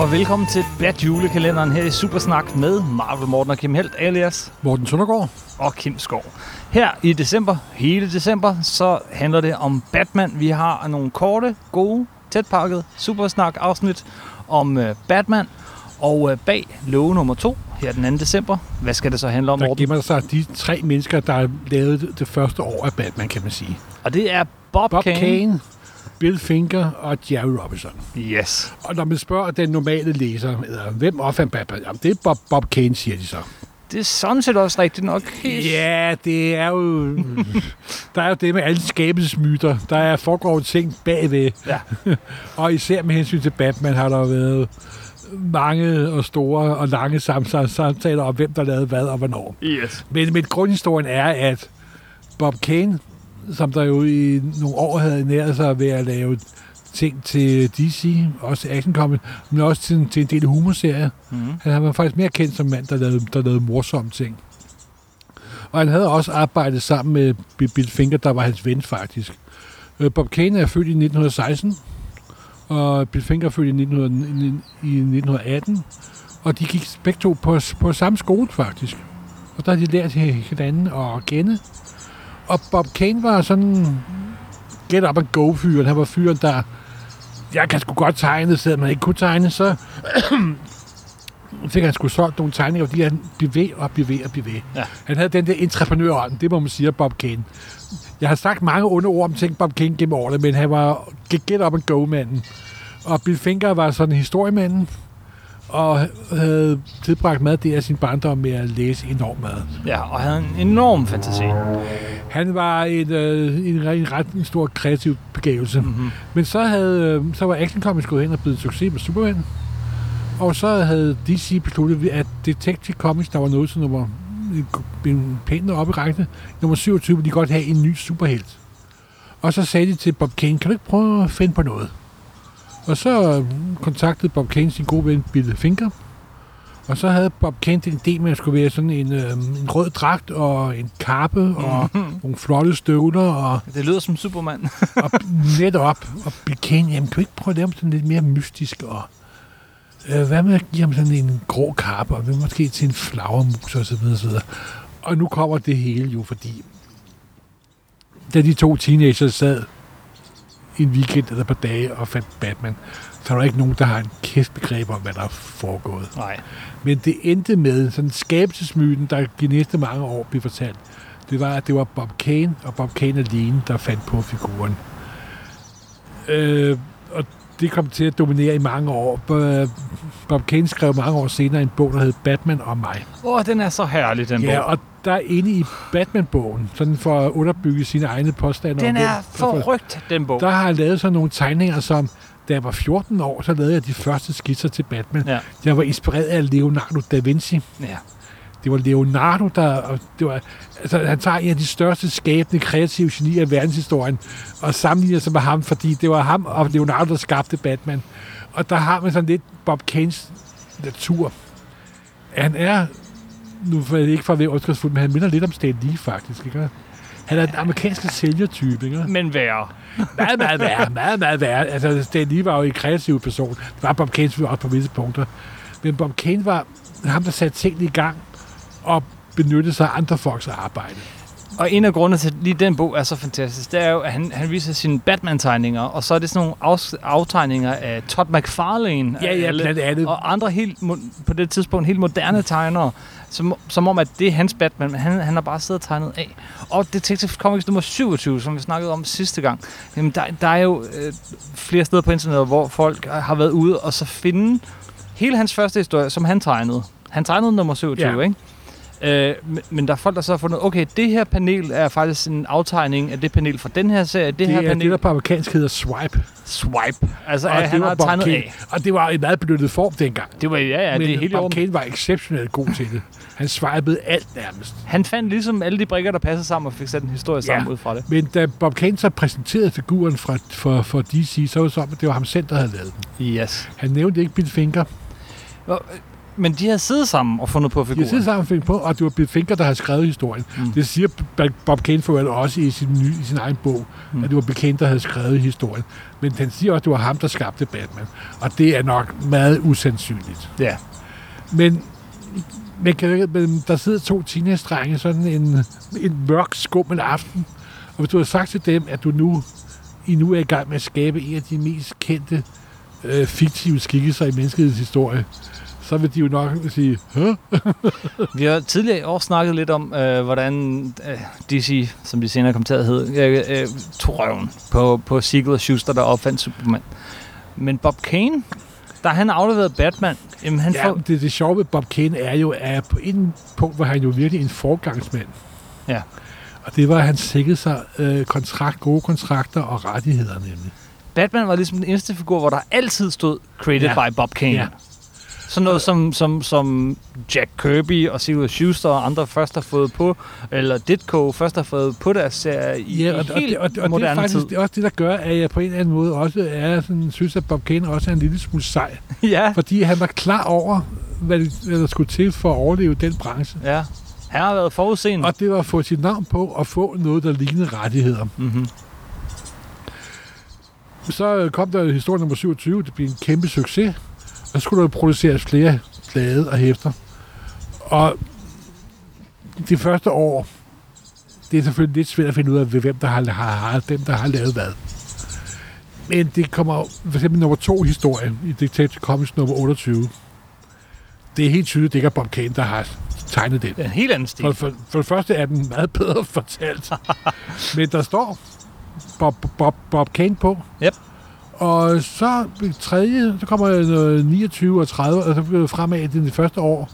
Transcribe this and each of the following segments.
og velkommen til Bat julekalenderen her i Supersnak med Marvel Morten og Kim Helt alias Morten Søndergaard. og Kim Skov. Her i december, hele december, så handler det om Batman. Vi har nogle korte, gode, tætpakket Supersnak afsnit om uh, Batman. Og uh, bag love nummer to, her den 2. december, hvad skal det så handle om, Der Morten? gemmer sig de tre mennesker, der har lavet det- det første år af Batman, kan man sige. Og det er Bob, Bob Kane. Kane, Bill Finger og Jerry Robinson. Yes. Og når man spørger den normale læser, hvem opfandt Batman? Jamen, det er Bob, Bob Kane, siger de så. Det er sådan set også rigtigt nok. Ja, det er jo... der er jo det med alle skabelsesmyter. Der er foregår ting bagved. Ja. og især med hensyn til Batman har der været mange og store og lange samtaler, samtaler om, hvem der lavede hvad og hvornår. Yes. Men, men grundhistorien er, at Bob Kane, som der jo i nogle år havde næret sig ved at lave ting til DC, også Action Comics, men også til, til en del humorserier. Mm. Han var faktisk mere kendt som mand, der lavede, der lavede morsomme ting. Og han havde også arbejdet sammen med Bill- Finger, der var hans ven faktisk. Øh, Bob Kane er født i 1916, og Bill Finger er født i, 1900, i 1918. Og de gik begge to på, på samme skole faktisk. Og der har de lært hinanden at kende. Og Bob Kane var sådan get up and go fyren. Han var fyren, der jeg kan sgu godt tegne, selvom man ikke kunne tegne, så fik han sgu solgt nogle tegninger, fordi han blev ved og blev ved og blev ved. Ja. Han havde den der entreprenørånd, det må man sige, Bob Kane. Jeg har sagt mange onde ord om ting Bob Kane gennem årene, men han var get up and go manden. Og Bill Finger var sådan historiemanden, og havde tilbragt meget det af sin barndom med at læse enormt meget. Ja, og havde en enorm fantasi. Han var en, øh, en, en ret en stor kreativ begævelse. Mm-hmm. Men så, havde, øh, så var Action Comics gået hen og blevet succes med Superman. Og så havde DC besluttet, at Detective Comics, der var noget til nummer pænt op i rækken, nummer 27, ville de godt have en ny superhelt. Og så sagde de til Bob Kane, kan du ikke prøve at finde på noget? Og så øh, kontaktede Bob Kane sin gode ven Bill Finger. Og så havde Bob Kane den idé med, at det skulle være sådan en, øh, en rød dragt og en kappe og nogle flotte støvler og Det lyder som Superman. og netop, og Bill Kane, jamen kan du ikke prøve at lave sådan lidt mere mystisk, og øh, hvad med at give ham sådan en grå kappe, og måske til en flagermus og så videre, så videre. Og nu kommer det hele jo, fordi da de to teenagers sad en weekend eller et par dage og fandt Batman, så er der ikke nogen, der har en kæft begreb om, hvad der er foregået. Nej. Men det endte med sådan skabelsesmyten, der de næste mange år blev fortalt. Det var, at det var Bob Kane og Bob Kane alene, der fandt på figuren. Øh, og det kom til at dominere i mange år. Bob Kane skrev mange år senere en bog, der hed Batman og mig. Åh, oh, den er så herlig, den Ja, bog. og der er inde i Batman-bogen, sådan for at underbygge sine egne påstande. Den er forrygt, den bog. Der har han lavet sådan nogle tegninger, som da jeg var 14 år, så lavede jeg de første skitser til Batman. Ja. Jeg var inspireret af Leonardo da Vinci. Ja. Det var Leonardo, der... Og det var, altså, han tager en af de største skabende, kreative genier i verdenshistorien, og sammenligner sig med ham, fordi det var ham og Leonardo, der skabte Batman. Og der har man sådan lidt Bob Kanes natur. Han er, nu er det ikke for at være ondskabsfuld, men han minder lidt om Stan Lee, faktisk. Ikke? Han er den amerikanske sælgertype, ikke? Men værre. meget, meget værre. Meget, meget værre. Altså, Stan Lee var jo en kreativ person. Det var Bob Kane også på visse punkter. Men Bob Kane var ham, der satte tingene i gang og benyttede sig af andre folks arbejde. Og en af grundene til, at lige den bog er så fantastisk, det er jo, at han, han viser sine Batman-tegninger, og så er det sådan nogle af, aftegninger af Todd McFarlane. Ja, ja, alle- blandt andet. Og andre helt, på det tidspunkt helt moderne tegnere, som, som om, at det er hans Batman, men han, han har bare siddet og tegnet af. Og Detective Comics nummer 27, som vi snakkede om sidste gang, jamen der, der er jo øh, flere steder på internettet, hvor folk har været ude og så finde hele hans første historie, som han tegnede. Han tegnede nummer 27, Ja. ikke? Øh, men- der er folk, der så har fundet, okay, det her panel er faktisk en aftegning af det panel fra den her serie. Det, Det, her er panel, det, der på amerikansk hedder swipe. swipe. Altså, Og han har tegnet Kane. af. Og det var en meget benyttet form dengang. Det var, ja, ja, Men det er helt Bob. Kane var exceptionelt god til det. Han swipede alt nærmest. Han fandt ligesom alle de brikker, der passede sammen, og fik sat en historie sammen Ja. ud fra det. Men da Bob Kane så præsenterede figuren fra, for, for DC, så var det som, at det var ham selv, der havde lavet den. Yes. Han nævnte ikke Bill Finger. Men de har siddet sammen og fundet på De har figuren. siddet sammen og fundet på, og det var Bill Finger, der har skrevet historien. Mm. Det siger Bob Kane for også i sin, nye, i sin egen bog, Mm. at det var Bill Kane, der havde skrevet historien. Men den siger også, at det var ham, der skabte Batman. Og det er nok meget usandsynligt. Ja. Men, men, kan, ikke- men der sidder to teenage-drenge sådan en, en mørk, skummel aften. Og hvis du har sagt til dem, at du nu, I nu er i gang med at skabe en af de mest kendte øh, fiktive skikkelser i menneskets historie, så vil de jo nok sige, Hæ? Vi har tidligere i år snakket lidt om, øh, hvordan øh, DC, som de senere kom til at hedde, øh, øh, tog røven på, på Siegel og Schuster, der opfandt Superman. Men Bob Kane, da han afleverede Batman, jamen han Ja, får... det, det sjove ved Bob Kane er jo, at på en punkt var han jo virkelig en forgangsmand. Ja. Og det var, at han sikrede sig øh, kontrakt, gode kontrakter og rettigheder nemlig. Batman var ligesom den eneste figur, hvor der altid stod created Ja. by Bob Kane. Ja. Sådan noget som, som, som Jack Kirby og Siegel Schuster og andre først har fået på, eller Ditko først har fået på deres serie i, Ja, i og, og, helt det, og, og det er faktisk tid. også det, der gør, at jeg på en eller anden måde også er sådan, synes, at Bob Kane også er en lille smule sej. ja, Fordi han var klar over, hvad, hvad der skulle til for at overleve den branche. ja. Han har været forudseende. Og det var at få sit navn på og få noget, der lignede rettigheder. Mm-hmm. Så kom der historie nummer 27, det blev en kæmpe succes. Så skulle der produceres flere blade og hæfter. Og de første år, det er selvfølgelig lidt svært at finde ud af, hvem der har, har, har, dem, der har lavet hvad. Men det kommer for eksempel nummer to historie i Detective Comics nummer 28. Det er helt tydeligt, det ikke er Bob Kane, der har tegnet den. Det er en helt anden stil. For, for, for det første er den meget bedre fortalt. Men der står Bob, Bob, Bob Kane på. Yep. Og så tredje, så kommer noget 29 og 30, og så bliver det fremad i det første år.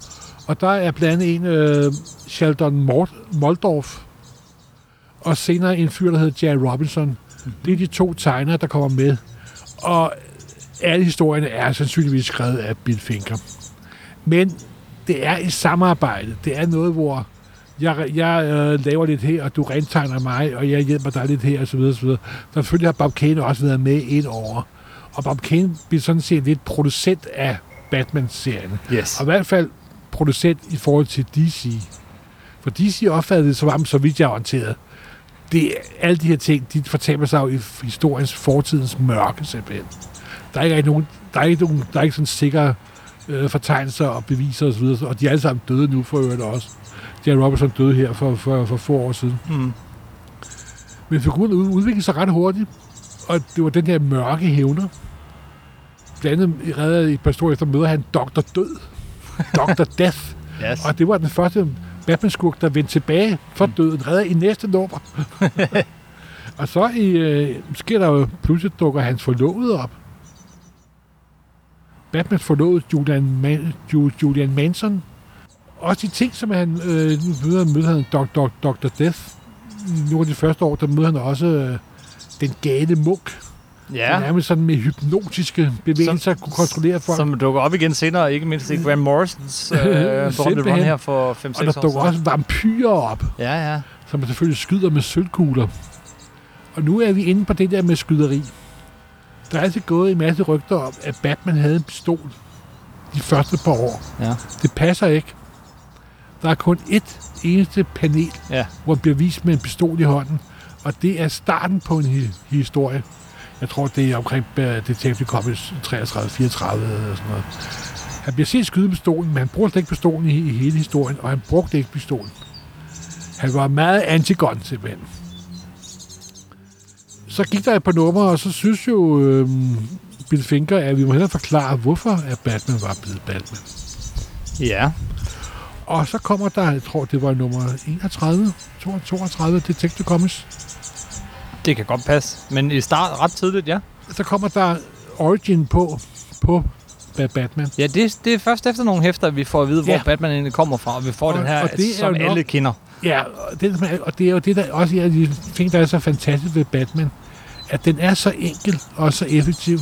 Og der er blandt andet en øh, Sheldon Mort, Moldorf, og senere en fyr, der hedder Jerry Robinson. Mm-hmm. Det er de to tegnere, der kommer med. Og alle historierne er sandsynligvis skrevet af Bill Finger. Men det er et samarbejde. Det er noget, hvor jeg, jeg øh, laver lidt her, og du rentegner mig, og jeg hjælper dig lidt her, og så videre, og så videre. Selvfølgelig har Bob Kane også været med ind over. Og Bob Kane bliver sådan set lidt producent af Batman-serien. Yes. Og i hvert fald producent i forhold til DC. For DC opfattede det som om, så vidt jeg er orienteret. Det, alle de her ting, de fortaber sig jo i historiens fortidens mørke, simpelthen. Der er ikke nogen, der er ikke, nogen, der er ikke sådan sikre øh, fortegnelser og beviser osv., og de er alle sammen døde nu for øvrigt også. Jerry Robinson døde her for, for, for få år siden. Mm. Men figuren ud- udviklede sig ret hurtigt, og det var den her mørke hævner. Blandt andet redder i et par historier efter møder han Dr. Død. Dr. Death. Yes. Og det var den første Batman-skurk, der vendte tilbage fra døden, redder i næste nummer. og så i, øh, sker der jo pludselig dukker hans forlovede op. Batmans forlovede Julian, Man, Ju, Julian Manson. Også de ting, som han øh, nu møder, møder han Dr. Dr. Death. Nogle af de første år, der møder han også øh, den gale munk. Ja. ja. Nærmest sådan med hypnotiske bevægelser kunne kontrollere folk. Som dukker op igen senere, ikke mindst i Grant Morrisons øh, berømte run her for 5-6 år og der siden. dukker også vampyrer op. Ja, ja. som man selvfølgelig skyder med sølvkugler. Og nu er vi inde på det der med skyderi. Der er altså gået en masse rygter om, at Batman havde en pistol de første par år. Ja. Det passer ikke. Der er kun ét eneste panel, Ja. hvor han bliver vist med en pistol i hånden. Og det er starten på en hi- historie. Jeg tror, det er omkring uh, Detective Comics 33-34 eller sådan noget. Han bliver set skyde pistolen, men han bruger slet ikke pistolen i, i hele historien, og han brugte ikke pistolen. Han var meget antigon simpelthen. Så gik der et par numre, og så synes jo øh, Bill Finger, at vi må hellere forklare, hvorfor at Batman var blevet Batman. Ja. Og så kommer der, jeg tror, det var nummer 31, 32, Detective Comics. Det kan godt passe. Men i start ret tidligt, ja. Så kommer der origin på, på Ba- Batman. Ja, det, det er først efter nogle hæfter, at vi får at vide, hvor Ja. Batman egentlig kommer fra, og vi får Og- den her, og det som jo nok- alle kender. Ja, og det, og det er jo det, der også er af de ting, der er så fantastisk ved Batman, at den er så enkel og så effektiv.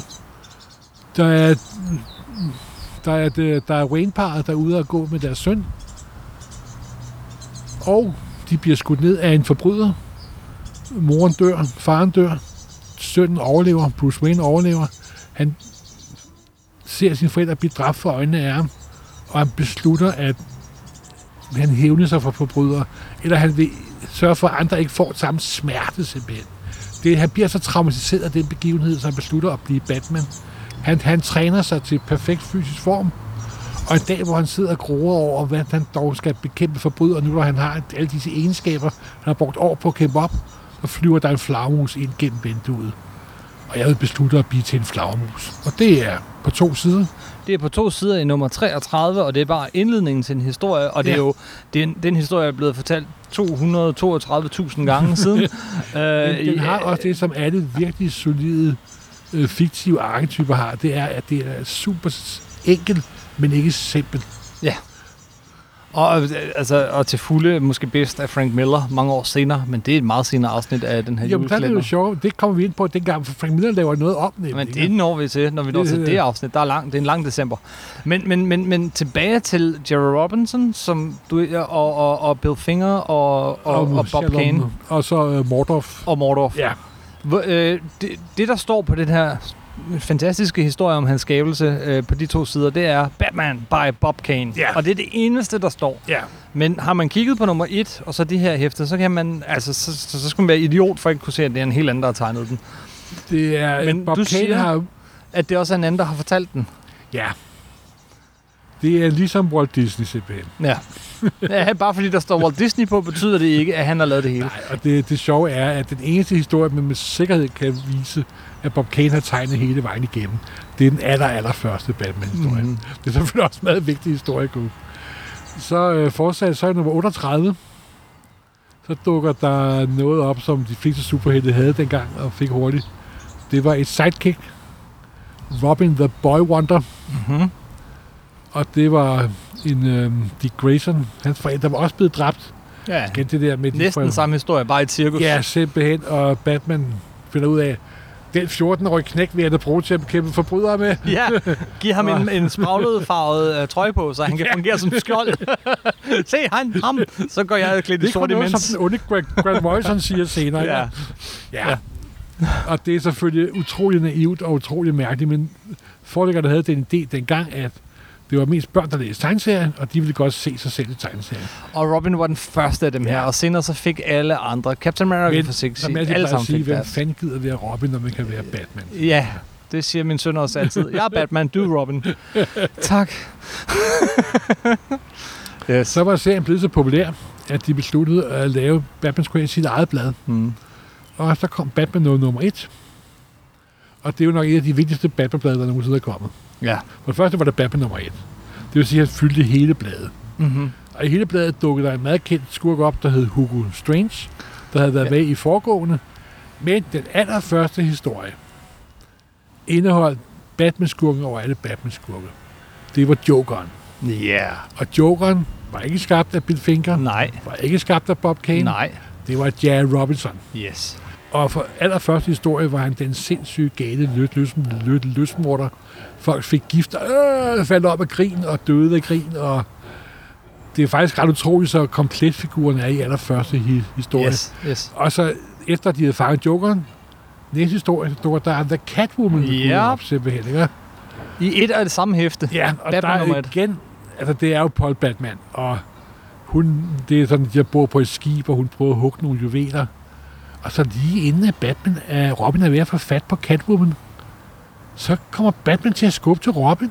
Der er, der er, det, der er Wayne-paret, der er ude og gå med deres søn, og de bliver skudt ned af en forbryder. Moren dør, faren dør, sønnen overlever, Bruce Wayne overlever. Han ser sine forældre blive dræbt for øjnene af ham, og han beslutter, at han hævner sig for forbrydere, eller han vil sørge for, at andre ikke får samme smerte simpelthen. Det, han bliver så traumatiseret af den begivenhed, så han beslutter at blive Batman. Han, han træner sig til perfekt fysisk form, og en dag, hvor han sidder og gruer over, hvad han dog skal bekæmpe forbrydere, nu hvor han har alle disse egenskaber, han har brugt år på at kæmpe op, så flyver der en flagmus ind gennem vinduet. Og jeg vil beslutte at blive til en flagmus. Og det er på to sider. Det er på to sider i nummer 33, og det er bare indledningen til en historie, og det Ja. er jo den, den historie er blevet fortalt 232.000 gange siden. øh, Den, den har også det, som alle virkelig solide øh, fiktive arketyper har. Det er, at det er super enkelt, men ikke simpelt. Og, øh, altså, og til fulde måske bedst af Frank Miller mange år senere, men det er et meget senere afsnit af den her Jamen, der er det jo julekalender. sjovt. Det kommer vi ind på dengang, for Frank Miller laver noget om. Nemlig, Men det når vi til, når vi når Det- til det- det afsnit. Der er lang, det er en lang december. Men, men, men, men tilbage til Jerry Robinson som du, og, og, og Bill Finger og, og, og, og Bob Kane Og så uh, Mordorf. og Mordorf. Ja, Hvor, øh, det, det, der står på den her fantastiske historie om hans skabelse øh, på de to sider, det er Batman by Bob Kane. Ja. Og det er det eneste, der står. ja. Men har man kigget på nummer et, og så de her hæfter, så kan man, altså, så, så, så skal man være idiot for ikke kunne se, at det er en helt anden, der har tegnet den. Det er, Men Men Bob du Kane siger- har... At det også er en anden, der har fortalt den. Ja. Det er ligesom Walt Disney simpelthen. Ja. ja. Bare fordi der står Walt Disney på, betyder det ikke, at han har lavet det hele. Nej, og det, det sjove er, at den eneste historie, man med sikkerhed kan vise, at Bob Kane har tegnet hele vejen igennem, det er den aller, aller første Batman-historie. Mm. Det er selvfølgelig også en meget vigtig historie, Gud. Så øh, fortsat, så er nummer 38. Så dukker der noget op, som de fleste superhelte havde dengang og fik hurtigt. Det var et sidekick. Robin the Boy Wonder. Mhm. Og det var en øh, Dick Grayson. Hans forældre var også blevet dræbt. Ja. Igen det der med de Næsten forældre- samme historie, bare i cirkus. Ja, simpelthen. Og Batman finder ud af, den 14-årige knæk vil jeg da bruge til at bekæmpe forbrydere med. Ja, giv ham en, en spraglet farvet uh, trøje på, så han kan fungere som skjold. Se, han, ham. Så går jeg klædt i Det er sort imens. som den onde Grant, Grant Morrison siger senere. Ja. Ja. ja. Og det er selvfølgelig utrolig naivt og utrolig mærkeligt, men forlæggerne havde den idé dengang, at det var mest børn, der læste tegneserier, og de ville godt se sig selv i tegneserier. Og Robin var den første af dem her, Ja. og senere så fik alle andre. Captain America Men for sig, jeg alle sammen sige, fik hvem fanden gider være Robin, når man kan være Batman? Ja, det siger min søn også altid. Jeg er Batman, du er Robin. tak. yes. Så var serien blevet så populær, at de besluttede at lave Batman skulle have sit eget blad. Hmm. Og så kom Batman nummer et. Og det er jo nok et af de vigtigste Batman-blade, der nogensinde er kommet. Ja. For det første var det Batman nummer et. Det vil sige, at han fyldte hele bladet. Mm-hmm. Og i hele bladet dukkede der en meget kendt skurk op, der hed Hugo Strange, der havde været ja. med i foregående. Men den allerførste historie indeholdt Batman-skurken over alle Batman-skurke. Det var Jokeren. Ja. Yeah. Og Jokeren var ikke skabt af Bill Finger, Nej. var ikke skabt af Bob Kane. Nej. Det var Jerry Robinson. Yes. Og for allerførste historie var han den sindssyge gale løs, løs, løs, løsmorder. Folk fik gift, øh, faldt op af grin og døde af grin. Og det er faktisk ret utroligt, så komplet figuren er i allerførste hi- historie. Yes. Yes. Og så efter de havde fanget Jokeren, næste historie, der The Catwoman Yep. op simpelthen. Ikke? I et af det samme hæfte. Ja, og Batman der er igen, altså det er jo Paul Batman, og hun, det er sådan, jeg bor på et skib, og hun prøver at hugge nogle juveler. Og så lige inden at Batman, at Robin er ved at få fat på Catwoman, så kommer Batman til at skubbe til Robin.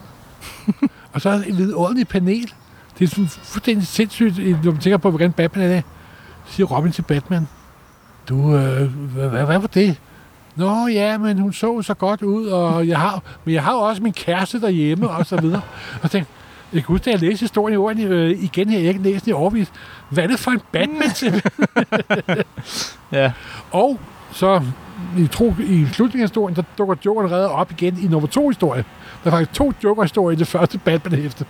og så er der et vidunderligt panel. Det er sådan fuldstændig sindssygt, når man tænker på, hvordan Batman er det. Så siger Robin til Batman, du, øh, hvad, hvad, hvad var det? Nå ja, men hun så så godt ud, og jeg har, men jeg har jo også min kæreste derhjemme, og så videre. Og tænkte, jeg kan huske, da jeg læste historien i ordentligt, øh, igen her, jeg ikke læst den i overvis. Hvad er det for en Batman til? Ja. og så i, tro, i slutningen af historien, der dukker Jokeren redder op igen i nummer to historie. Der er faktisk to Joker-historier i det første Batman-hæfte.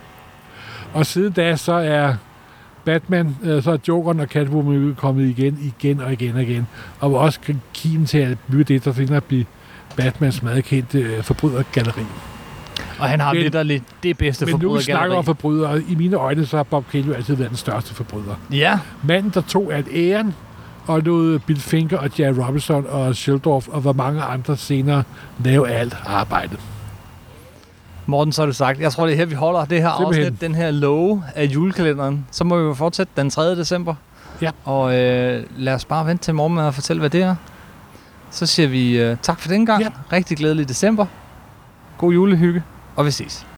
Og siden da, så er Batman, øh, så er Jokeren og Catwoman kommet igen, igen og igen og igen. Og var også kimen til at blive det, der at blive Batmans meget kendte øh, forbrydergalleri. Og han har Men- lidt det bedste Men nu snakker om forbrydere. I mine øjne, så har Bob jo altid været den største forbryder. Ja. Manden, der tog alt æren, og lod Bill Finger og Jerry Robinson og Sheldorf og hvor mange andre senere lave alt arbejdet. Morten, så er det sagt. Jeg tror, det er her, vi holder det her Simpelthen. afsnit, den her love af julekalenderen. Så må vi jo fortsætte den 3. december. Ja. Og øh, lad os bare vente til morgen med at fortælle, hvad det er. Så siger vi øh, tak for den gang. Ja. Rigtig glædelig december. God julehygge, og vi ses.